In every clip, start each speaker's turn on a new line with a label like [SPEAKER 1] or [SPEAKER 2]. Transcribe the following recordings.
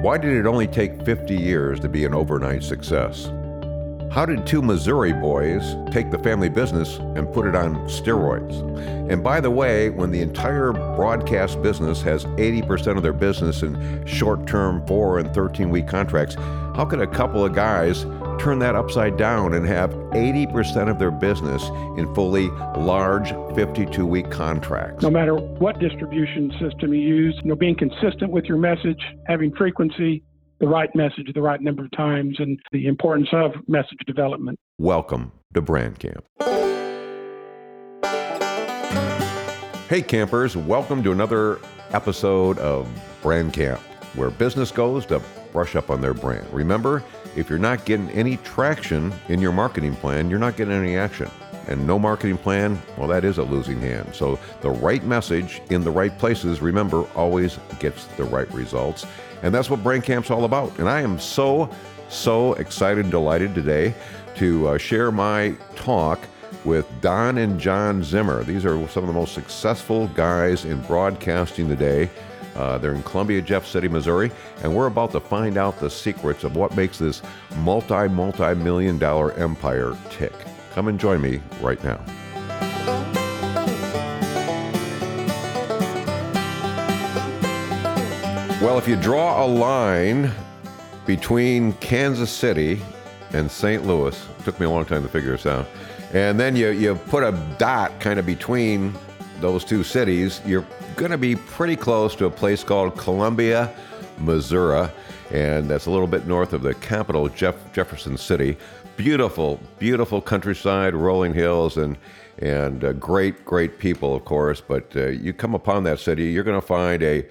[SPEAKER 1] Why did it only take 50 years to be an overnight success? How did two Missouri boys take the family business and put it on steroids? And by the way, when the entire broadcast business has 80% of their business in short term 4 and 13 week contracts, how could a couple of guys turn that upside down and have 80% of their business in fully large 52 week contracts?
[SPEAKER 2] No matter what distribution system you use, you know, being consistent with your message, having frequency, the right message the right number of times and the importance of message development.
[SPEAKER 1] Welcome to Brand Camp. Hey, campers, welcome to another episode of Brand Camp, where business goes to brush up on their brand. Remember, if you're not getting any traction in your marketing plan, you're not getting any action. And no marketing plan, well, that is a losing hand. So the right message in the right places, remember, always gets the right results. And that's what Brand Camp's all about. And I am so, so excited and delighted today to uh, share my talk with Don and John Zimmer. These are some of the most successful guys in broadcasting today. Uh, they're in Columbia, Jeff City, Missouri, and we're about to find out the secrets of what makes this multi, multi million dollar empire tick. Come and join me right now. Well, if you draw a line between Kansas City and St. Louis, it took me a long time to figure this out, and then you, you put a dot kind of between those two cities, you're going to be pretty close to a place called Columbia, Missouri, and that's a little bit north of the capital, Jeff, Jefferson City. Beautiful, beautiful countryside, rolling hills, and and uh, great, great people, of course. But uh, you come upon that city, you're going to find a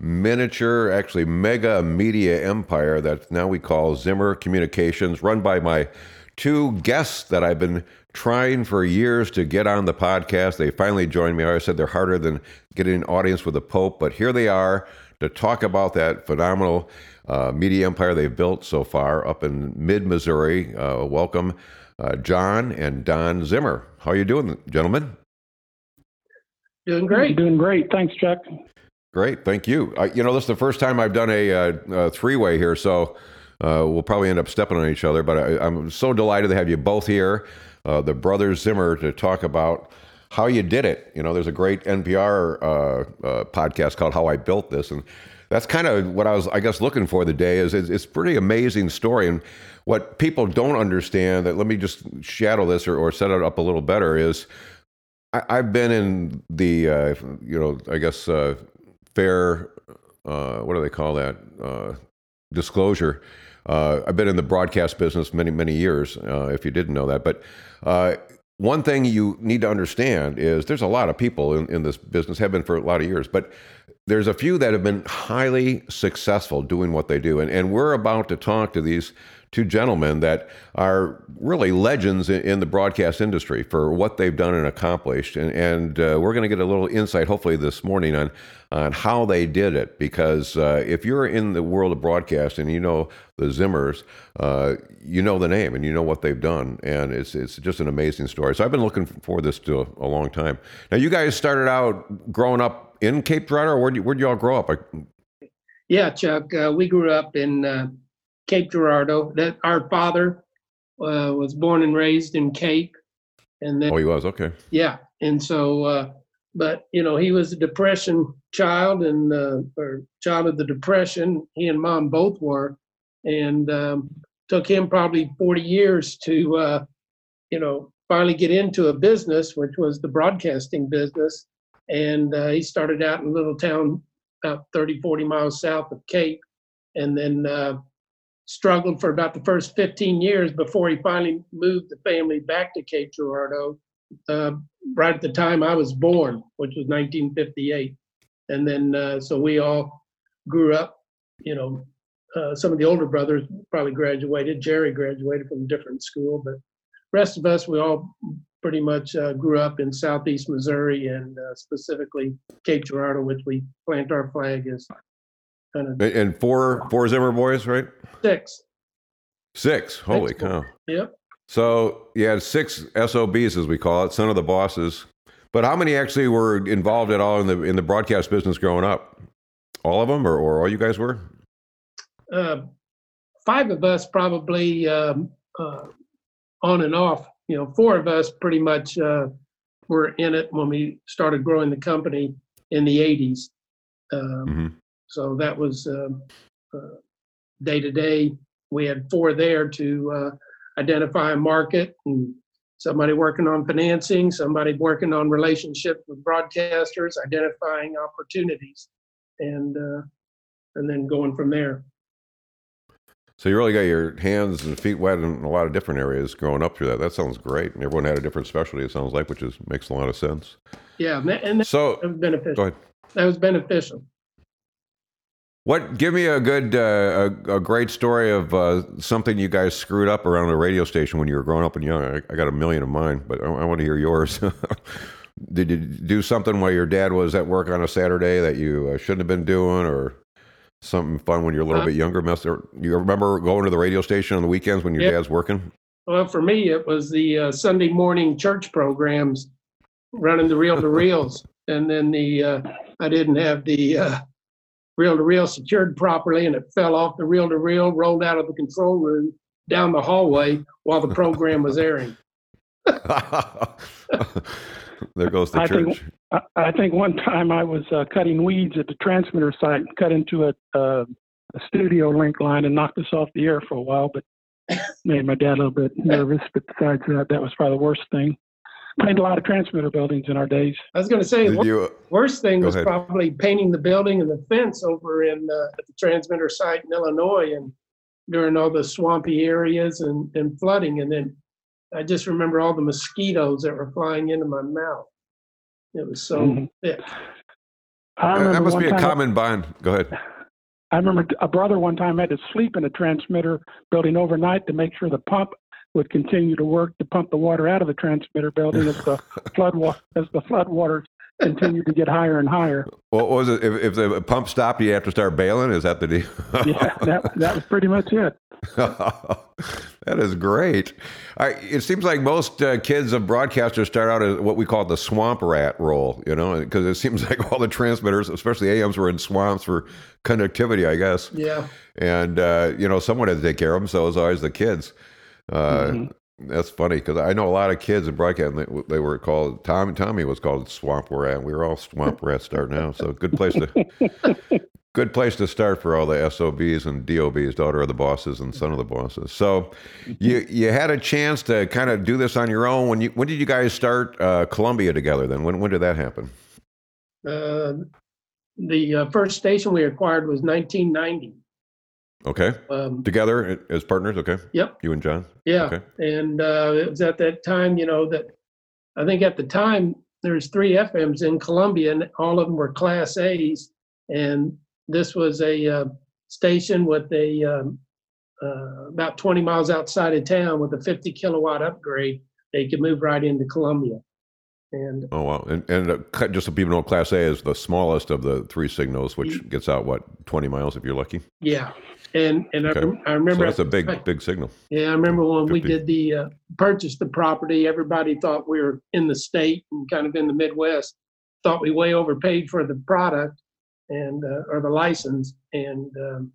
[SPEAKER 1] miniature, actually mega media empire that now we call Zimmer Communications, run by my two guests that I've been trying for years to get on the podcast. They finally joined me. I said they're harder than getting an audience with the Pope, but here they are to talk about that phenomenal uh, media empire they've built so far up in mid Missouri. Uh, welcome, uh, John and Don Zimmer. How are you doing, gentlemen?
[SPEAKER 3] Doing great.
[SPEAKER 2] Doing great. Thanks, Chuck.
[SPEAKER 1] Great, thank you. Uh, you know, this is the first time I've done a, a, a three-way here, so uh, we'll probably end up stepping on each other. But I, am so delighted to have you both here, uh, the brothers Zimmer, to talk about how you did it. You know, there's a great NPR uh, uh, podcast called "How I Built This," and that's kind of what I was, I guess, looking for the day. Is it's, it's pretty amazing story, and what people don't understand. That let me just shadow this or, or set it up a little better is. I, have been in the, uh, you know, I guess fair, uh, what do they call that? Disclosure. Uh, I've been in the broadcast business many, many years, uh, if you didn't know that. But uh, one thing you need to understand is there's a lot of people in, in this business, have been for a lot of years, but there's a few that have been highly successful doing what they do. And, and we're about to talk to these two gentlemen that are really legends in, in the broadcast industry for what they've done and accomplished. And, and uh, we're going to get a little insight, hopefully, this morning on on how they did it. Because uh, if you're in the world of broadcast and you know the Zimmers, uh, you know the name and you know what they've done, and it's it's just an amazing story. So I've been looking for this to a, a long time. Now, you guys started out growing up in Cape Girardeau, Where did you, where'd you all grow up?
[SPEAKER 3] Yeah, Chuck, uh, we grew up in uh, Cape Girardeau. That our father uh, was born and raised in Cape, and then
[SPEAKER 1] oh, he was okay.
[SPEAKER 3] Yeah, and so, uh, but you know, he was a depression child and uh, or child of the depression. He and mom both were, and um, took him probably 40 years to, uh, you know, finally get into a business, which was the broadcasting business. And uh, he started out in a little town about 30, 40 miles south of Cape, and then uh, struggled for about the first 15 years before he finally moved the family back to Cape Girardeau, uh, right at the time I was born, which was 1958. And then, uh, so we all grew up, you know, uh, some of the older brothers probably graduated. Jerry graduated from a different school, but rest of us, we all pretty much uh, grew up in southeast Missouri and uh, specifically Cape Girardeau, which we plant our flag as
[SPEAKER 1] kind of. And four four Zimmer boys, right?
[SPEAKER 3] Six.
[SPEAKER 1] Six. Holy six cow!
[SPEAKER 3] Yep.
[SPEAKER 1] So you had six SOBs, as we call it, son of the bosses. But how many actually were involved at all in the in the broadcast business growing up? All of them, or, or all you guys were?
[SPEAKER 3] uh, five of us probably um, uh, on and off. You know, four of us pretty much uh, were in it when we started growing the company in the 80s. Um,
[SPEAKER 1] hmm
[SPEAKER 3] so that was um, uh, day to day. We had four there to uh, identify a market and somebody working on financing, somebody working on relationships with broadcasters, identifying opportunities, and uh, and then going from there.
[SPEAKER 1] So you really got your hands and feet wet in a lot of different areas growing up through that. That sounds great. And everyone had a different specialty. It sounds like, which is makes a lot of sense.
[SPEAKER 3] Yeah, and that, and that
[SPEAKER 1] So
[SPEAKER 3] was beneficial.
[SPEAKER 1] go ahead.
[SPEAKER 3] That was beneficial.
[SPEAKER 1] What? Give me a good, uh, a, a great story of uh, something you guys screwed up around a radio station when you were growing up and young. I, I got a million of mine, but I, I want to hear yours. Did you do something while your dad was at work on a Saturday that you uh, shouldn't have been doing, or something fun when you're a little bit younger? You remember going to the radio station on the weekends when your dad's working?
[SPEAKER 3] Well, for me, it was the uh, Sunday morning church programs, running the reel to reels, and then the uh, I didn't have the uh, reel to reel secured properly, and it fell off the reel to reel, rolled out of the control room down the hallway while the program was airing.
[SPEAKER 1] there goes the
[SPEAKER 2] I think-
[SPEAKER 1] church.
[SPEAKER 2] I, I think one time I was uh, cutting weeds at the transmitter site, and cut into a, uh, a studio link line and knocked us off the air for a while, but made my dad a little bit nervous. But besides that, that was probably the worst thing. Painted a lot of transmitter buildings in our days.
[SPEAKER 3] I was going to say,
[SPEAKER 1] Did
[SPEAKER 3] the
[SPEAKER 1] you?
[SPEAKER 3] worst thing was
[SPEAKER 1] ahead.
[SPEAKER 3] probably painting the building and the fence over in uh, at the transmitter site in Illinois, and during all the swampy areas and, and flooding, and then I just remember all the mosquitoes that were flying into my mouth. It was so
[SPEAKER 2] Mhm.
[SPEAKER 3] thick.
[SPEAKER 2] I
[SPEAKER 1] That must be a
[SPEAKER 2] time-
[SPEAKER 1] common bond. Go ahead.
[SPEAKER 2] I remember a brother one time had to sleep in a transmitter building overnight to make sure the pump would continue to work to pump the water out of the transmitter building as the flood wa- as the flood waters continued to get higher and higher.
[SPEAKER 1] What was it? If, if the pump stopped, you have to start bailing. Is that the deal?
[SPEAKER 2] Yeah, that that was pretty much it.
[SPEAKER 1] that is great. I, it seems like most uh, kids of broadcasters start out as what we call the swamp rat role, you know, because it seems like all the transmitters, especially AMs, were in swamps for conductivity, I guess.
[SPEAKER 3] Yeah,
[SPEAKER 1] And, uh, you know, someone had to take care of them, so it was always the kids. Uh,
[SPEAKER 2] Mhm.
[SPEAKER 1] That's funny because I know a lot of kids in broadcasting. They, they were called Tommy. Tommy was called Swamp Rat. We were all Swamp Rats starting out. So good place to good place to start for all the SOBs and DOBs, daughter of the bosses and son of the bosses. So you you had a chance to kind of do this on your own. When you when did you guys start uh, Columbia together? Then when when did that happen?
[SPEAKER 3] uh, the uh, first station we acquired was 1990.
[SPEAKER 1] Okay,
[SPEAKER 3] Um,
[SPEAKER 1] together as partners. Okay,
[SPEAKER 3] Yep.
[SPEAKER 1] you and John.
[SPEAKER 3] Yeah,
[SPEAKER 1] Okay.
[SPEAKER 3] and uh, it was at that time, you know, that I think at the time there's three FMs in Columbia, and all of them were Class A's, and this was a uh, station with a um, uh, about 20 miles outside of town with a 50 kilowatt upgrade. They could move right into Columbia, and
[SPEAKER 1] Oh wow! And and uh, just so people know, Class A is the smallest of the three signals, which gets out what twenty miles if you're lucky.
[SPEAKER 3] yeah, and and
[SPEAKER 1] Okay.
[SPEAKER 3] I, I
[SPEAKER 1] So
[SPEAKER 3] remember
[SPEAKER 1] that's a big
[SPEAKER 3] time-
[SPEAKER 1] big signal.
[SPEAKER 3] Yeah, I remember when we did the uh, purchased the property. Everybody thought we were in the state and kind of in the Midwest. Thought we way overpaid for the product and uh, or the license, and um,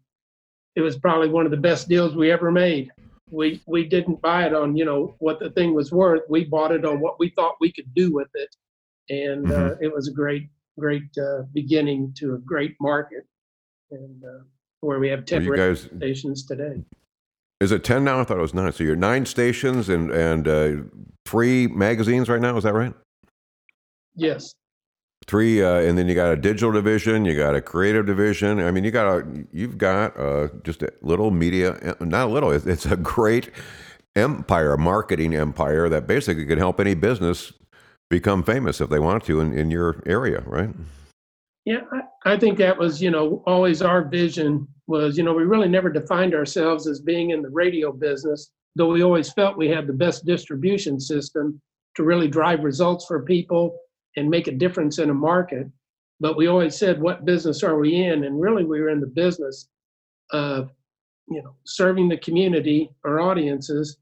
[SPEAKER 3] it was probably one of the best deals we ever made. We we didn't buy it on you know what the thing was worth. We bought it on what we thought we could do with it, and uh, it was a great great uh, beginning to a great market, and uh, where we have ten
[SPEAKER 1] guys
[SPEAKER 3] stations today.
[SPEAKER 1] is it ten now? I thought it was nine. So you're nine stations and and uh, three magazines right now. Is that right?
[SPEAKER 3] Yes.
[SPEAKER 1] Three, uh, and then you got a digital division, you got a creative division. I mean, you got a, you've got uh, just a little media, not a little. It's, a great empire, marketing empire that basically could help any business become famous if they want to in, in your area, right?
[SPEAKER 3] Yeah, I, I think that was, you know, always our vision was, you know, we really never defined ourselves as being in the radio business, though we always felt we had the best distribution system to really drive results for people and make a difference in a market. But we always said, what business are we in? And really, we were in the business of, you know, serving the community, our audiences,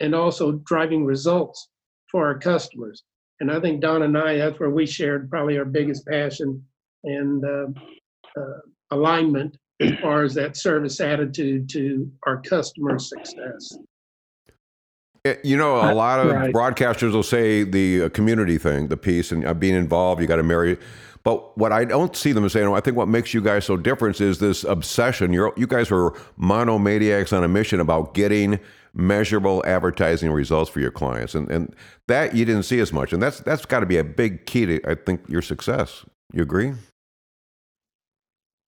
[SPEAKER 3] and also driving results for our customers. And I think Don and I, that's where we shared probably our biggest passion and uh, uh, alignment as far as that service attitude to our customer success.
[SPEAKER 1] Eh, You know, a lot of
[SPEAKER 2] right.
[SPEAKER 1] broadcasters will say the uh, community thing, the piece, and uh, being involved. You got to marry. But what I don't see them saying, I think what makes you guys so different is this obsession. You're, you guys are monomaniacs on a mission about getting measurable advertising results for your clients, and and that you didn't see as much, and that's that's got to be a big key to I think your success. You agree?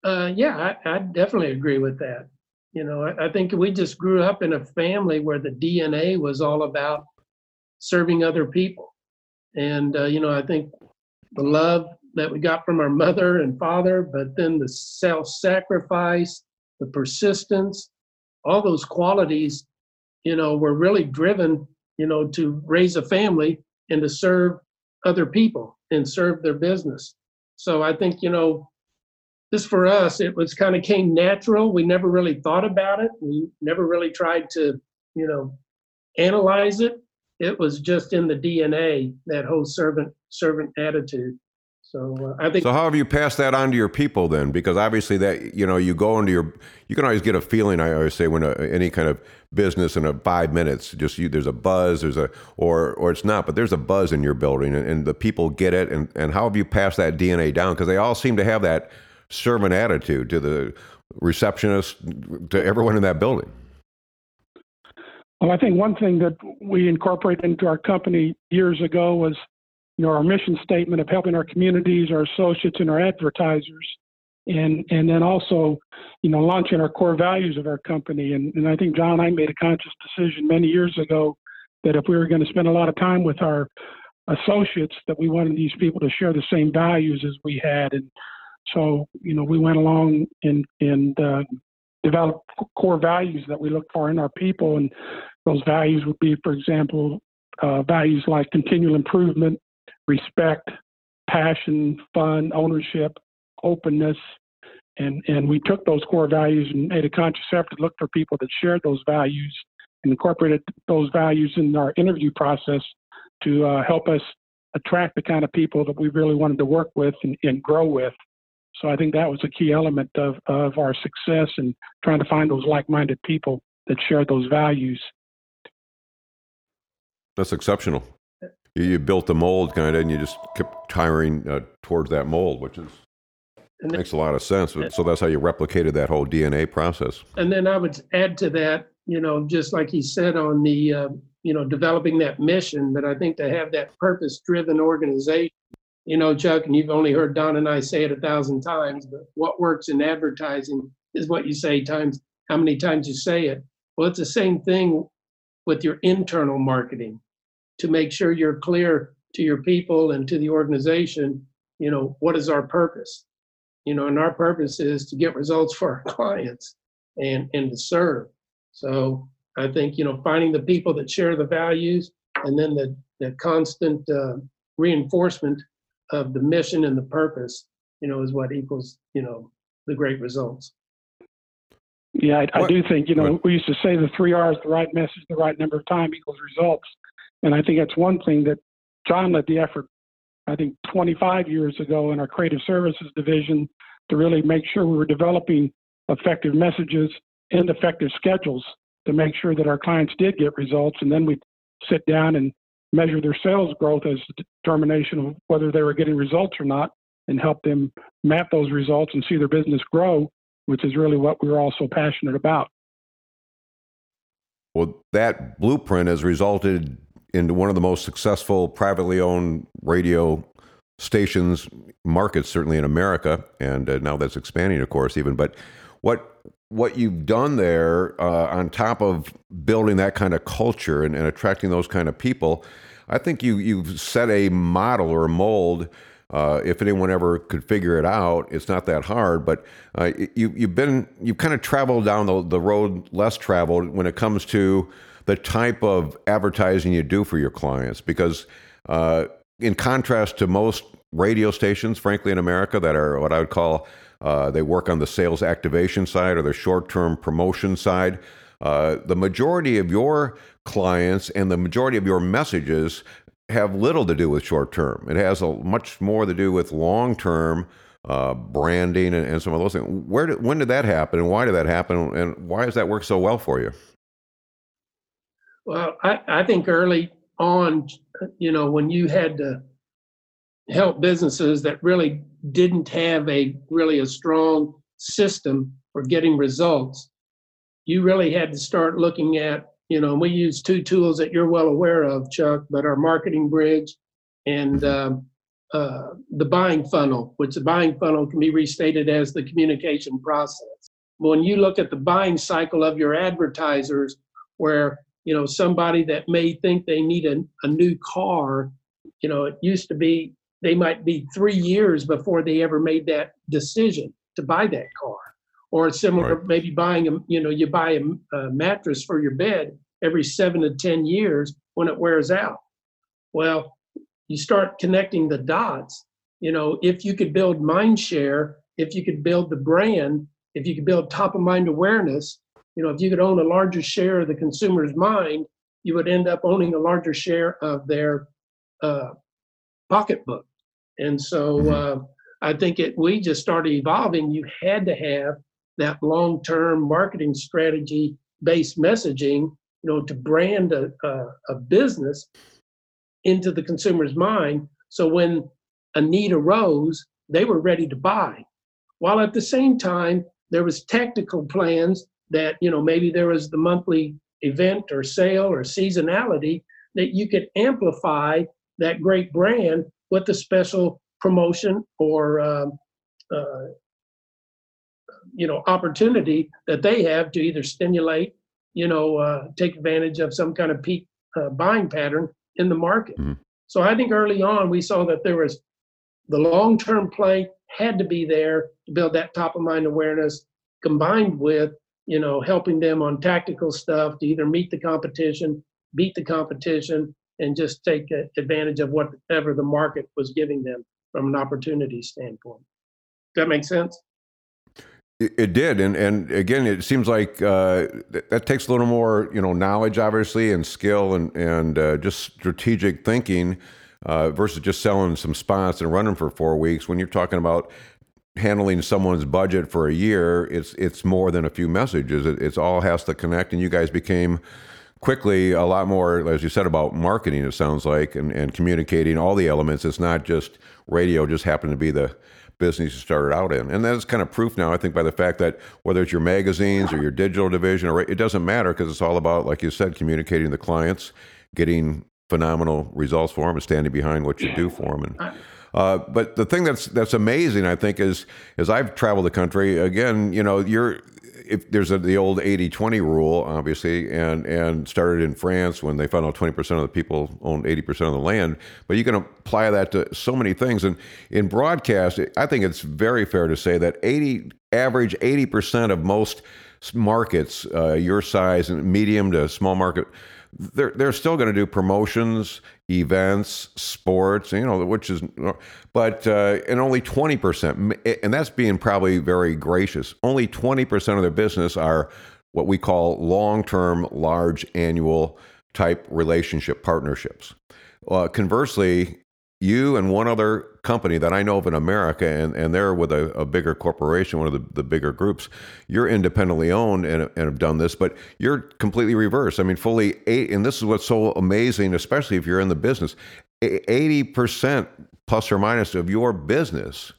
[SPEAKER 3] Uh, yeah, I, I definitely agree with that. You know, I, I think we just grew up in a family where the DNA was all about serving other people. And, uh, you know, I think the love that we got from our mother and father, but then the self sacrifice, the persistence, all those qualities, you know, were really driven, you know, to raise a family and to serve other people and serve their business. So I think, you know, this for us, it was kind of came natural. We never really thought about it. We never really tried to, you know, analyze it. It was just in the DNA that whole servant servant attitude. So uh, I think
[SPEAKER 1] So how have you passed that on to your people then? Because obviously that you know you go into your you can always get a feeling. I always say when a, any kind of business in a five minutes, just you there's a buzz, there's a or or it's not, but there's a buzz in your building, and, and the people get it. And and how have you passed that DNA down? Because they all seem to have that servant attitude to the receptionist, to everyone in that building.
[SPEAKER 2] Well, I think one thing that we incorporated into our company years ago was, you know, our mission statement of helping our communities, our associates, and our advertisers, and and then also, you know, launching our core values of our company. And and I think John and I made a conscious decision many years ago that if we were going to spend a lot of time with our associates, that we wanted these people to share the same values as we had. And so, you know, we went along and and uh, developed core values that we look for in our people and those values would be, for example, uh, values like continual improvement, respect, passion, fun, ownership, openness. And, and we took those core values and made a conscious effort to look for people that shared those values and incorporated those values in our interview process to uh, help us attract the kind of people that we really wanted to work with and, and grow with. So I think that was a key element of, of our success in trying to find those like-minded people that share those values.
[SPEAKER 1] That's exceptional. You, you built the mold kind of, and you just kept tiring uh, towards that mold, which is
[SPEAKER 3] then-
[SPEAKER 1] makes a lot of sense. So that's how you replicated that whole DNA process.
[SPEAKER 3] And then I would add to that, you know, just like he said on the, uh, you know, developing that mission, but I think to have that purpose driven organization, you know, Chuck, and you've only heard Don and I say it a thousand times, but what works in advertising is what you say times how many times you say it. Well, it's the same thing with your internal marketing to make sure you're clear to your people and to the organization, you know, what is our purpose? You know, and our purpose is to get results for our clients and and to serve. So I think you know finding the people that share the values and then the the constant uh, reinforcement of the mission and the purpose, you know, is what equals you know the great results.
[SPEAKER 2] Yeah, I, I do think, you know, we used to say the three R's, the right message, the right number of time equals results. And I think that's one thing that John led the effort, I think 25 years ago in our creative services division to really make sure we were developing effective messages and effective schedules to make sure that our clients did get results. And then we sit down and measure their sales growth as a determination of whether they were getting results or not and help them map those results and see their business grow which is really what we were all so passionate about.
[SPEAKER 1] Well, that blueprint has resulted into one of the most successful privately owned radio stations markets, certainly in America, and uh, now that's expanding, of course, even. But what what you've done there, uh, on top of building that kind of culture and, and attracting those kind of people, I think you you've set a model or a mold. Uh, if anyone ever could figure it out, it's not that hard. But uh, you you've been you've kind of traveled down the, the road less traveled when it comes to the type of advertising you do for your clients. Because uh, in contrast to most radio stations, frankly, in America, that are what I would call uh, they work on the sales activation side or the short term promotion side. Uh, the majority of your clients and the majority of your messages have little to do with short term. It has a much more to do with long term uh, branding, and, and, some of those things. Where did, when did that happen, and why did that happen, and why does that work so well for you?
[SPEAKER 3] Well, I, I think early on, you know, when you had to help businesses that really didn't have a really a strong system for getting results, you really had to start looking at, you know, we use two tools that you're well aware of, Chuck, but our marketing bridge and um, uh, the buying funnel, which the buying funnel can be restated as the communication process. When you look at the buying cycle of your advertisers, where you know somebody that may think they need a, a new car, you know, it used to be they might be three years before they ever made that decision to buy that car. Or similar right. maybe buying a you know you buy a, a, mattress for your bed every seven to ten years when it wears out. Well you start connecting the dots. You know if you could build mind share if you could build the brand if you could build top of mind awareness you know if you could own a larger share of the consumer's mind you would end up owning a larger share of their uh, pocketbook and so mm-hmm. uh, I think it we just started evolving. You had to have that long-term marketing strategy based messaging, you know, to brand a, a, a business into the consumer's mind. So when a need arose, they were ready to buy. While at the same time, there was tactical plans that, you know, maybe there was the monthly event or sale or seasonality that you could amplify that great brand with the special promotion or um, uh, you know opportunity that they have to either stimulate you know uh, take advantage of some kind of peak uh, buying pattern in the market mm-hmm. so i think early on we saw that there was the long-term play had to be there to build that top of mind awareness combined with you know helping them on tactical stuff to either meet the competition beat the competition and just take advantage of whatever the market was giving them from an opportunity standpoint. Does that make sense?
[SPEAKER 1] It did, and and again, it seems like uh, that takes a little more, you know, knowledge, obviously, and skill, and and uh, just strategic thinking uh, versus just selling some spots and running for four weeks. When you're talking about handling someone's budget for a year, it's it's more than a few messages. It it's all has to connect, and you guys became quickly a lot more, as you said, about marketing. It sounds like and and communicating all the elements. It's not just radio; just happened to be the business you started out in. And that's kind of proof now, I think, by the fact that whether it's your magazines or your digital division, or it doesn't matter because it's all about, like you said, communicating to the clients, getting phenomenal results for them, and standing behind what you do for them. And, uh, but the thing that's that's amazing, I think, is as I've traveled the country. Again, you know, you're if there's a, the old 80-20 rule, obviously, and and started in France when they found out 20% of the people own 80% of the land. But you can apply that to so many things. And in broadcast, I think it's very fair to say that 80 average 80% of most markets, uh, your size and medium to small market they're they're still going to do promotions, events, sports, you know, which is, but uh, and only twenty percent, and that's being probably very gracious. Only twenty percent of their business are what we call long-term, large annual type relationship partnerships. Uh, conversely, you and one other company that I know of in America, and, and they're with a, a bigger corporation, one of the, the bigger groups, you're independently owned and, and have done this, but you're completely reversed. I mean, fully eight, and this is what's so amazing, especially if you're in the business 80% plus or minus of your business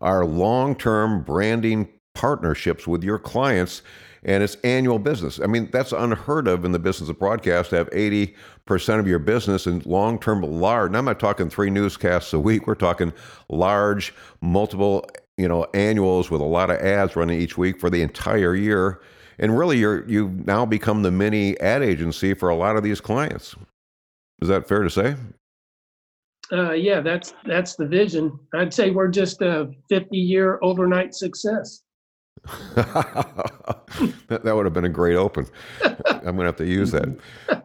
[SPEAKER 1] are long term branding partnerships with your clients and it's annual business. I mean, that's unheard of in the business of broadcast to have 80% of your business in long term, large. And I'm not talking three newscasts a week, we're talking large, multiple you know annuals with a lot of ads running each week for the entire year and really you're you've now become the mini ad agency for a lot of these clients is that fair to say
[SPEAKER 3] uh, yeah that's that's the vision i'd say we're just a 50 year overnight success
[SPEAKER 1] that, that would have been a great open. I'm going to have to use that.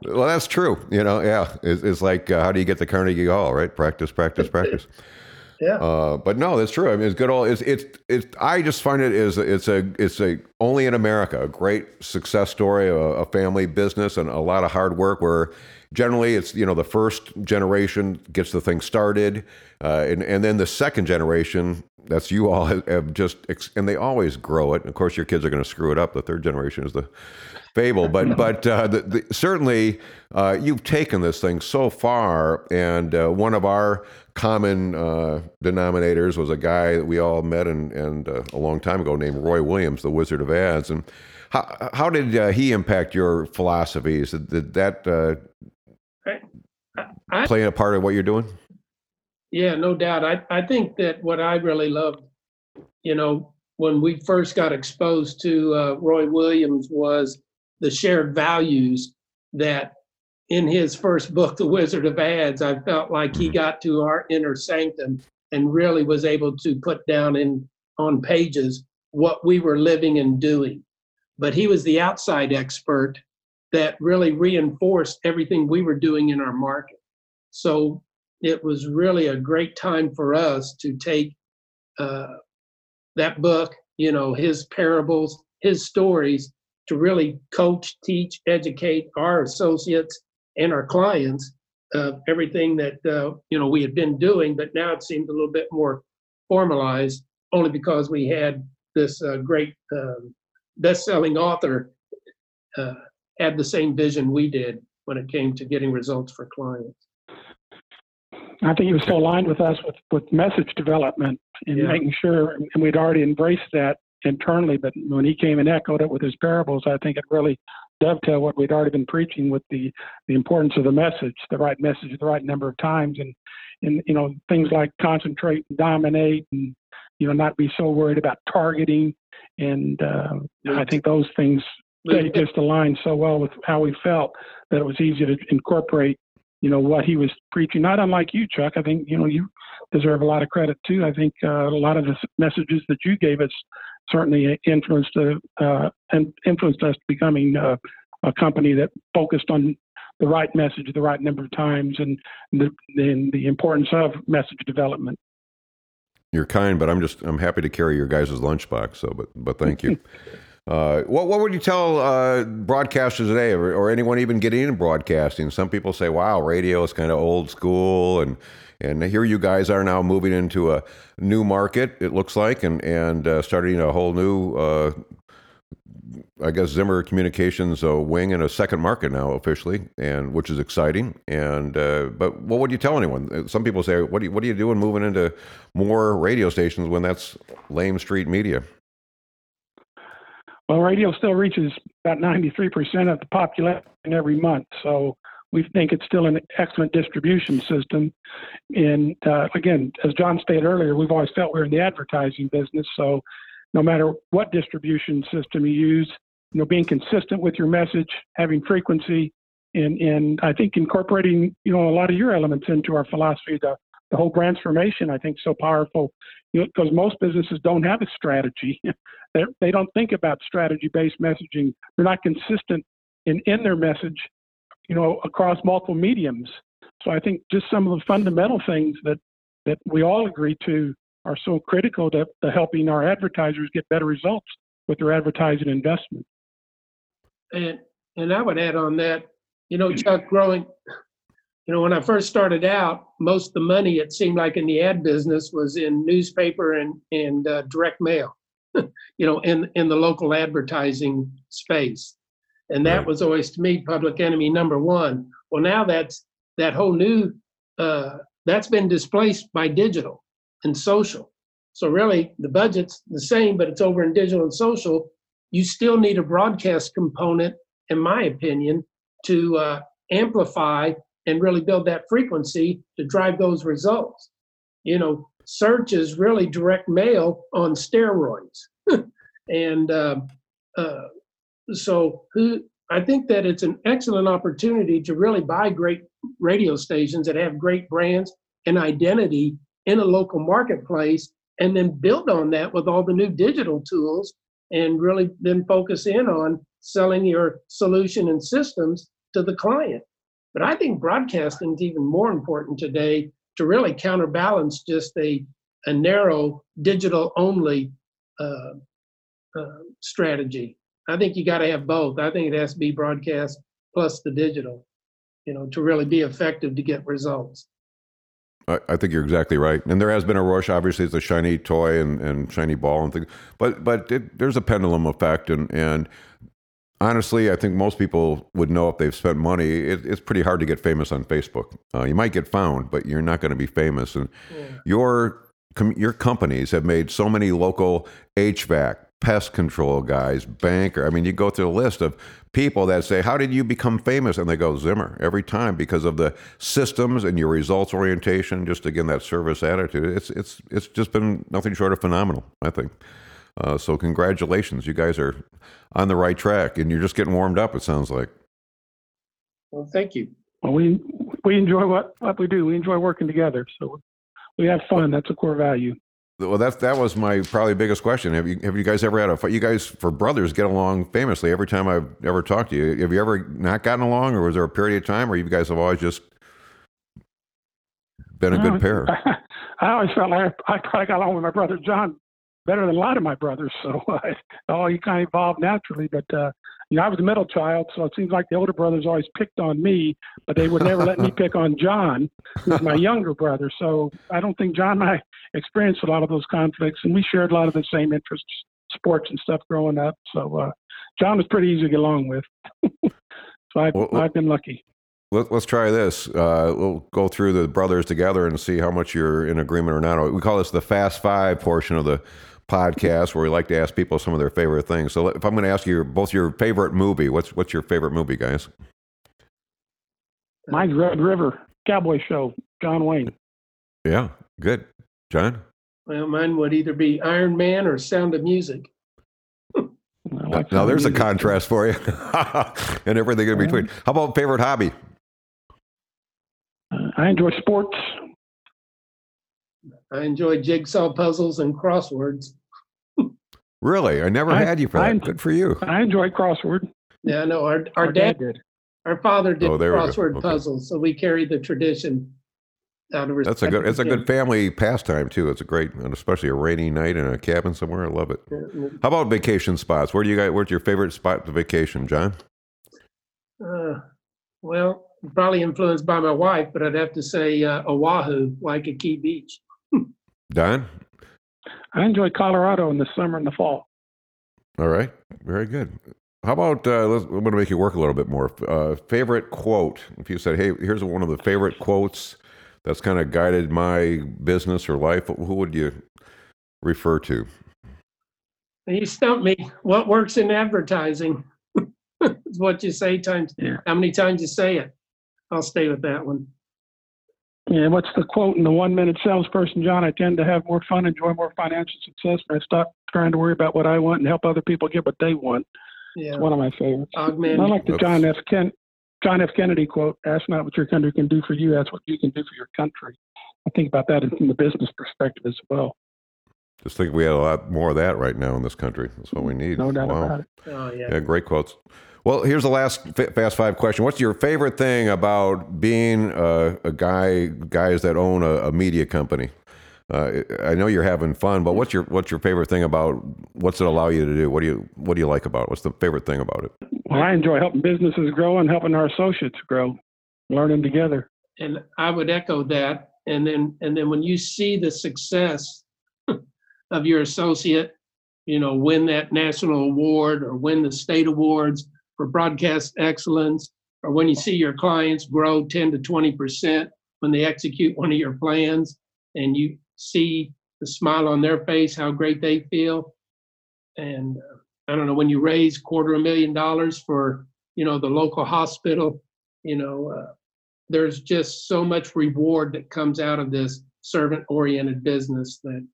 [SPEAKER 1] Well, that's true. You know, yeah. It's, it's like, uh, how do you get the Carnegie Hall, right? Practice, practice, practice.
[SPEAKER 3] yeah.
[SPEAKER 1] Uh, but no, that's true. I mean, it's good. All it's, it's, it's, I just find it is, it's a, it's a, only in America, a great success story, a, a family business and a lot of hard work where generally it's, you know, the first generation gets the thing started. Uh, and, and then the second generation that's you all have, just, and they always grow it. Of course, your kids are going to screw it up. The third generation is the fable, but but uh, the, the, certainly uh, you've taken this thing so far. And uh, one of our common uh, denominators was a guy that we all met and and uh, a long time ago named Roy Williams, the Wizard of Ads. And how how did uh, he impact your philosophies? Did, did that
[SPEAKER 3] I,
[SPEAKER 1] play a part of what you're doing?
[SPEAKER 3] Yeah, no doubt. I, I think that what I really loved, you know, when we first got exposed to uh, Roy Williams was the shared values that in his first book, The Wizard of Ads, I felt like he got to our inner sanctum and really was able to put down in on pages what we were living and doing. But he was the outside expert that really reinforced everything we were doing in our market. So it was really a great time for us to take uh, that book, you know, his parables, his stories, to really coach, teach, educate our associates and our clients of everything that uh, you know we had been doing, but now it seemed a little bit more formalized, only because we had this uh, great um, best-selling author uh, had the same vision we did when it came to getting results for clients.
[SPEAKER 2] I think he was so aligned with us with, with message development and
[SPEAKER 3] Yeah.
[SPEAKER 2] making sure, and we'd already embraced that internally, but when he came and echoed it with his parables, I think it really dovetailed what we'd already been preaching with the, the importance of the message, the right message, the right number of times, and, and you know things like concentrate and dominate, and you know not be so worried about targeting, and uh, I think those things they just aligned so well with how we felt that it was easy to incorporate you know what he was preaching not unlike you chuck i think you know you deserve a lot of credit too i think uh, a lot of the messages that you gave us certainly influenced uh, and influenced us becoming uh, a company that focused on the right message the right number of times and the, and the importance of message development
[SPEAKER 1] You're kind, but I'm just I'm happy to carry your guys' lunchbox. So, but but thank you. Uh, what what would you tell uh, broadcasters today, or, or anyone even getting into broadcasting? Some people say, "Wow, radio is kind of old school," and and here you guys are now moving into a new market. It looks like, and and uh, starting a whole new, uh, I guess Zimmer Communications uh, wing in a second market now officially, and which is exciting. And uh, but what would you tell anyone? Some people say, "What do you, what are you doing moving into more radio stations when that's lame street media?"
[SPEAKER 2] Well, radio still reaches about 93% of the population every month. So we think it's still an excellent distribution system. And uh, again, as John stated earlier, we've always felt we're in the advertising business. So no matter what distribution system you use, you know, being consistent with your message, having frequency, and, and I think incorporating, you know, a lot of your elements into our philosophy, the whole transformation, I think, so powerful you know, because most businesses don't have a strategy. They're, they don't think about strategy-based messaging. They're not consistent in, in their message, you know, across multiple mediums. So I think just some of the fundamental things that that we all agree to are so critical to, to helping our advertisers get better results with their advertising investment.
[SPEAKER 3] And and I would add on that, you know, Chuck, growing, you know, when I first started out, most of the money it seemed like in the ad business was in newspaper and and uh, direct mail, you know, in in the local advertising space, and that
[SPEAKER 1] Right.
[SPEAKER 3] was always to me public enemy number one. Well, now that's that whole new uh, that's been displaced by digital and social. So really, the budget's the same, but it's over in digital and social. You still need a broadcast component, in my opinion, to uh, amplify and really build that frequency to drive those results. You know, search is really direct mail on steroids, and uh, uh, so who I think that it's an excellent opportunity to really buy great radio stations that have great brands and identity in a local marketplace, and then build on that with all the new digital tools, and really then focus in on selling your solution and systems to the client. But I think broadcasting is even more important today to really counterbalance just a, a narrow digital only uh, uh, strategy. I think you got to have both. I think it has to be broadcast plus the digital, you know, to really be effective to get results.
[SPEAKER 1] I, think you're exactly right. And there has been a rush. Obviously, it's a shiny toy and, and shiny ball and things. But but it, there's a pendulum effect. And, and honestly, I think most people would know if they've spent money. It, it's pretty hard to get famous on Facebook. Uh, you might get found, but you're not going to be famous. And
[SPEAKER 3] Yeah.
[SPEAKER 1] your com- your companies have made so many local HVAC, pest control guys, banker. I mean, you go through a list of people that say, "How did you become famous?" And they go Zimmer every time because of the systems and your results orientation. Just again that service attitude. It's it's it's just been nothing short of phenomenal. I think. Uh, so congratulations, you guys are on the right track, and you're just getting warmed up. It sounds like.
[SPEAKER 3] Well, thank you.
[SPEAKER 2] Well, we we enjoy what what we do. We enjoy working together, so we have fun. That's a core value.
[SPEAKER 1] Well, that's that was my probably biggest question. Have you have you guys ever had a fight? You guys for brothers get along famously. Every time I've ever talked to you, have you ever not gotten along, or was there a period of time where you guys have always just been a good pair?
[SPEAKER 2] I always felt like I probably got along with my brother John better than a lot of my brothers. So uh, all you kind of evolved naturally. But uh, you know, I was the middle child, so it seems like the older brothers always picked on me, but they would never let me pick on John, who's my younger brother. So I don't think John and I experienced a lot of those conflicts, and we shared a lot of the same interests, sports and stuff growing up. So uh, John was pretty easy to get along with. so I've,
[SPEAKER 1] Well,
[SPEAKER 2] I've been lucky.
[SPEAKER 1] Let, let's try this. Uh, we'll go through the brothers together and see how much you're in agreement or not. We call this the Fast Five portion of the podcast, where we like to ask people some of their favorite things. So, if I'm going to ask you both your favorite movie, what's what's your favorite movie, guys?
[SPEAKER 2] Mine's Red River Cowboy Show, John Wayne.
[SPEAKER 1] Yeah, good, John.
[SPEAKER 3] Well, mine would either be Iron Man or Sound of Music.
[SPEAKER 2] I like
[SPEAKER 1] now
[SPEAKER 2] some
[SPEAKER 1] there's a contrast for you, and everything in between. How about favorite hobby?
[SPEAKER 2] Uh, I enjoy sports.
[SPEAKER 3] I enjoy jigsaw puzzles and crosswords.
[SPEAKER 1] Really, I never
[SPEAKER 2] I-
[SPEAKER 1] had you for
[SPEAKER 2] I-
[SPEAKER 1] that. Good for you.
[SPEAKER 2] I enjoy crossword.
[SPEAKER 3] Yeah, no, our our dad,
[SPEAKER 2] did.
[SPEAKER 3] our father did
[SPEAKER 1] Oh, there we go.
[SPEAKER 3] crossword
[SPEAKER 1] Okay.
[SPEAKER 3] puzzles, so we carry the tradition out of
[SPEAKER 1] That's a good. It's a good family pastime too. It's a great, and especially a rainy night in a cabin somewhere. I love it. How about vacation spots? Where do you guys? Where's your favorite spot to vacation, John?
[SPEAKER 3] Uh, well, probably influenced by my wife, but I'd have to say uh, Oahu, Waikiki Beach.
[SPEAKER 1] Don.
[SPEAKER 2] I enjoy Colorado in the summer and the fall.
[SPEAKER 1] All right, very good. How about uh, let's, I'm going to make you work a little bit more. Uh, favorite quote? If you said, "Hey, here's one of the favorite quotes that's kind of guided my business or life," who would you refer to?
[SPEAKER 3] You stumped me. What works in advertising? is what you say times
[SPEAKER 2] Yeah.
[SPEAKER 3] how many times you say it. I'll stay with that one.
[SPEAKER 2] Yeah, what's the quote in the one minute salesperson, John? I tend to have more fun, enjoy more financial success, and I stop trying to worry about what I want and help other people get what they want.
[SPEAKER 3] Yeah,
[SPEAKER 2] It's one of my favorites.
[SPEAKER 3] augment.
[SPEAKER 2] I like the
[SPEAKER 1] That's-
[SPEAKER 2] John F. Ken, John F. Kennedy quote: "Ask not what your country can do for you; ask what you can do for your country." I think about that from the business perspective as well.
[SPEAKER 1] Just think we had a lot more of that right now in this country. That's what we mm-hmm. need.
[SPEAKER 2] No doubt
[SPEAKER 1] wow.
[SPEAKER 2] about it.
[SPEAKER 3] Oh yeah.
[SPEAKER 1] Yeah, great quotes. Well, here's the last fa- fast five question. What's your favorite thing about being a, a guy, guys that own a, a media company? Uh, I know you're having fun, but what's your what's your favorite thing about what's it allow you to do? What do you what do you like about it? What's the favorite thing about it?
[SPEAKER 2] Well, I enjoy helping businesses grow and helping our associates grow, learning together.
[SPEAKER 3] and I would echo that. And then, and then when you see the success of your associate, you know, win that national award or win the state awards for broadcast excellence, or when you see your clients grow 10 to 20 percent when they execute one of your plans, and you see the smile on their face, how great they feel, and uh, I don't know when you raise quarter of a million dollars for you know the local hospital, you know. Uh, there's just so much reward that comes out of this servant oriented business that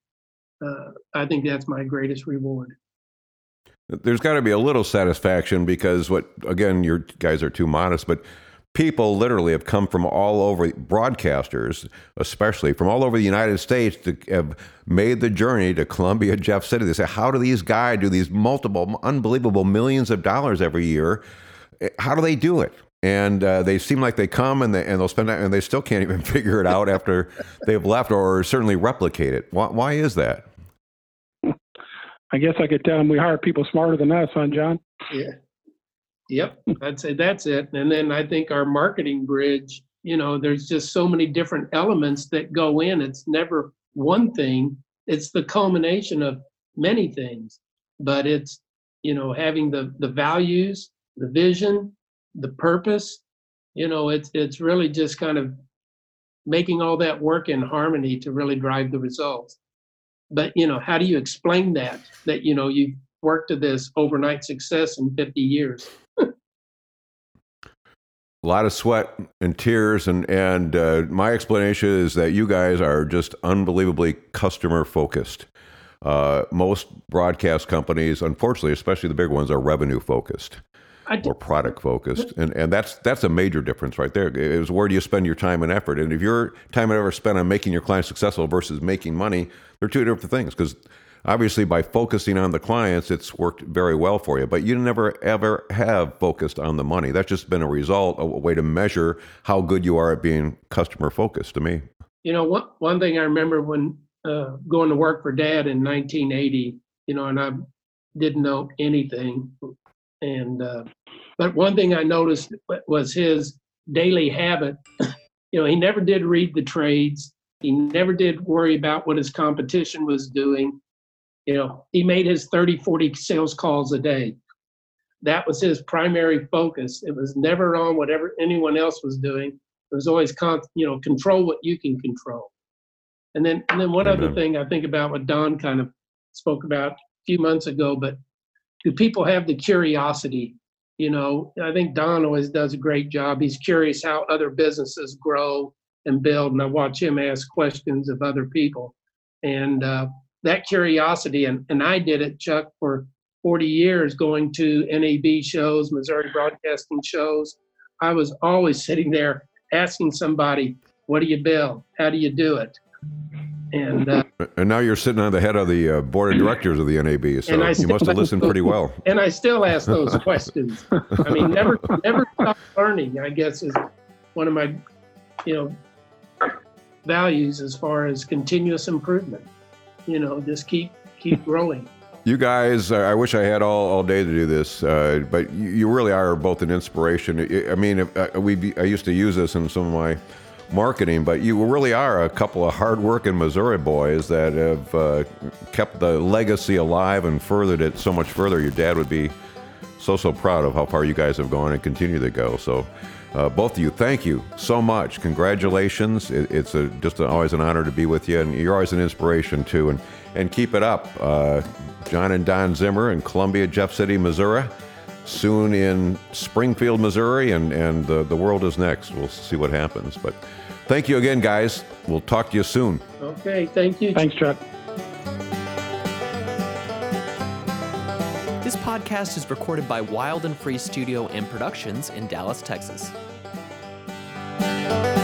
[SPEAKER 3] uh, I think that's my greatest reward.
[SPEAKER 1] There's got to be a little satisfaction because what again, your guys are too modest, but people literally have come from all over broadcasters, especially from all over the United States, to have made the journey to Columbia, Jeff City. They say, how do these guys do these multiple, unbelievable millions of dollars every year? How do they do it? And uh, they seem like they come and they and they'll spend and they still can't even figure it out after they've left or certainly replicate it. Why, why is that?
[SPEAKER 2] I guess I could tell them we hire people smarter than us, huh, John?
[SPEAKER 3] Yeah. Yep. I'd say that's it. And then I think our marketing bridge you know, there's just so many different elements that go in. It's never one thing. It's the culmination of many things. But it's, you know, having the the values, the vision, the purpose. You know, it's it's really just kind of making all that work in harmony to really drive the results. But you know, how do you explain that? That you know you've worked to this overnight success in 50 years.
[SPEAKER 1] a lot of sweat and tears and and uh, my explanation is that you guys are just unbelievably customer focused uh, most broadcast companies unfortunately especially the big ones are revenue focused or product focused and and that's that's a major difference right there. Is where do you spend your time and effort? And if your time and effort spent on making your clients successful versus making money they're two different things because obviously by focusing on the clients it's worked very well for you. But you never ever have focused on the money. That's just been a result a way to measure how good you are at being customer focused to me.
[SPEAKER 3] You know one, one thing i remember when uh, going to work for dad in 1980 you know and i didn't know anything and uh, but one thing i noticed was his daily habit you know he never did read the trades he never did worry about what his competition was doing you know, he made his 30, 40 sales calls a day. That was his primary focus. It was never on whatever anyone else was doing. It was always, con- you know, control what you can control. And then, and then one Amen. other thing I think about what Don kind of spoke about a few months ago, but do people have the curiosity? You know, I think Don always does a great job. He's curious how other businesses grow and build, and I watch him ask questions of other people. And uh, that curiosity, and, and I did it, Chuck, for 40 years going to NAB shows, Missouri broadcasting shows. I was always sitting there asking somebody, What do you build? How do you do it?
[SPEAKER 1] And, uh, and now you're sitting on the head of the uh, board of directors of the NAB, so you must have listened pretty well.
[SPEAKER 3] And I still ask those questions. I mean, never, never stop learning. I guess is one of my, you know, values as far as continuous improvement you know, just keep keep growing.
[SPEAKER 1] You guys, I wish I had all, all day to do this, uh, but you, you, really are both an inspiration. I mean, uh, we I used to use this in some of my marketing, but you really are a couple of hardworking Missouri boys that have uh, kept the legacy alive and furthered it so much further. Your dad would be so so proud of how far you guys have gone and continue to go. So uh, both of you, thank you so much. Congratulations. It, it's a, just a, always an honor to be with you, and you're always an inspiration too. And, and keep it up. Uh, John and Don Zimmer in Columbia, Jeff City, Missouri. Soon in Springfield, Missouri, and, and the, the world is next. We'll see what happens. But thank you again, guys. We'll talk to you soon.
[SPEAKER 3] Okay, thank you.
[SPEAKER 2] Thanks, Chuck.
[SPEAKER 4] This podcast is recorded by Wild and Free Studio and Productions in Dallas, Texas. Thank you.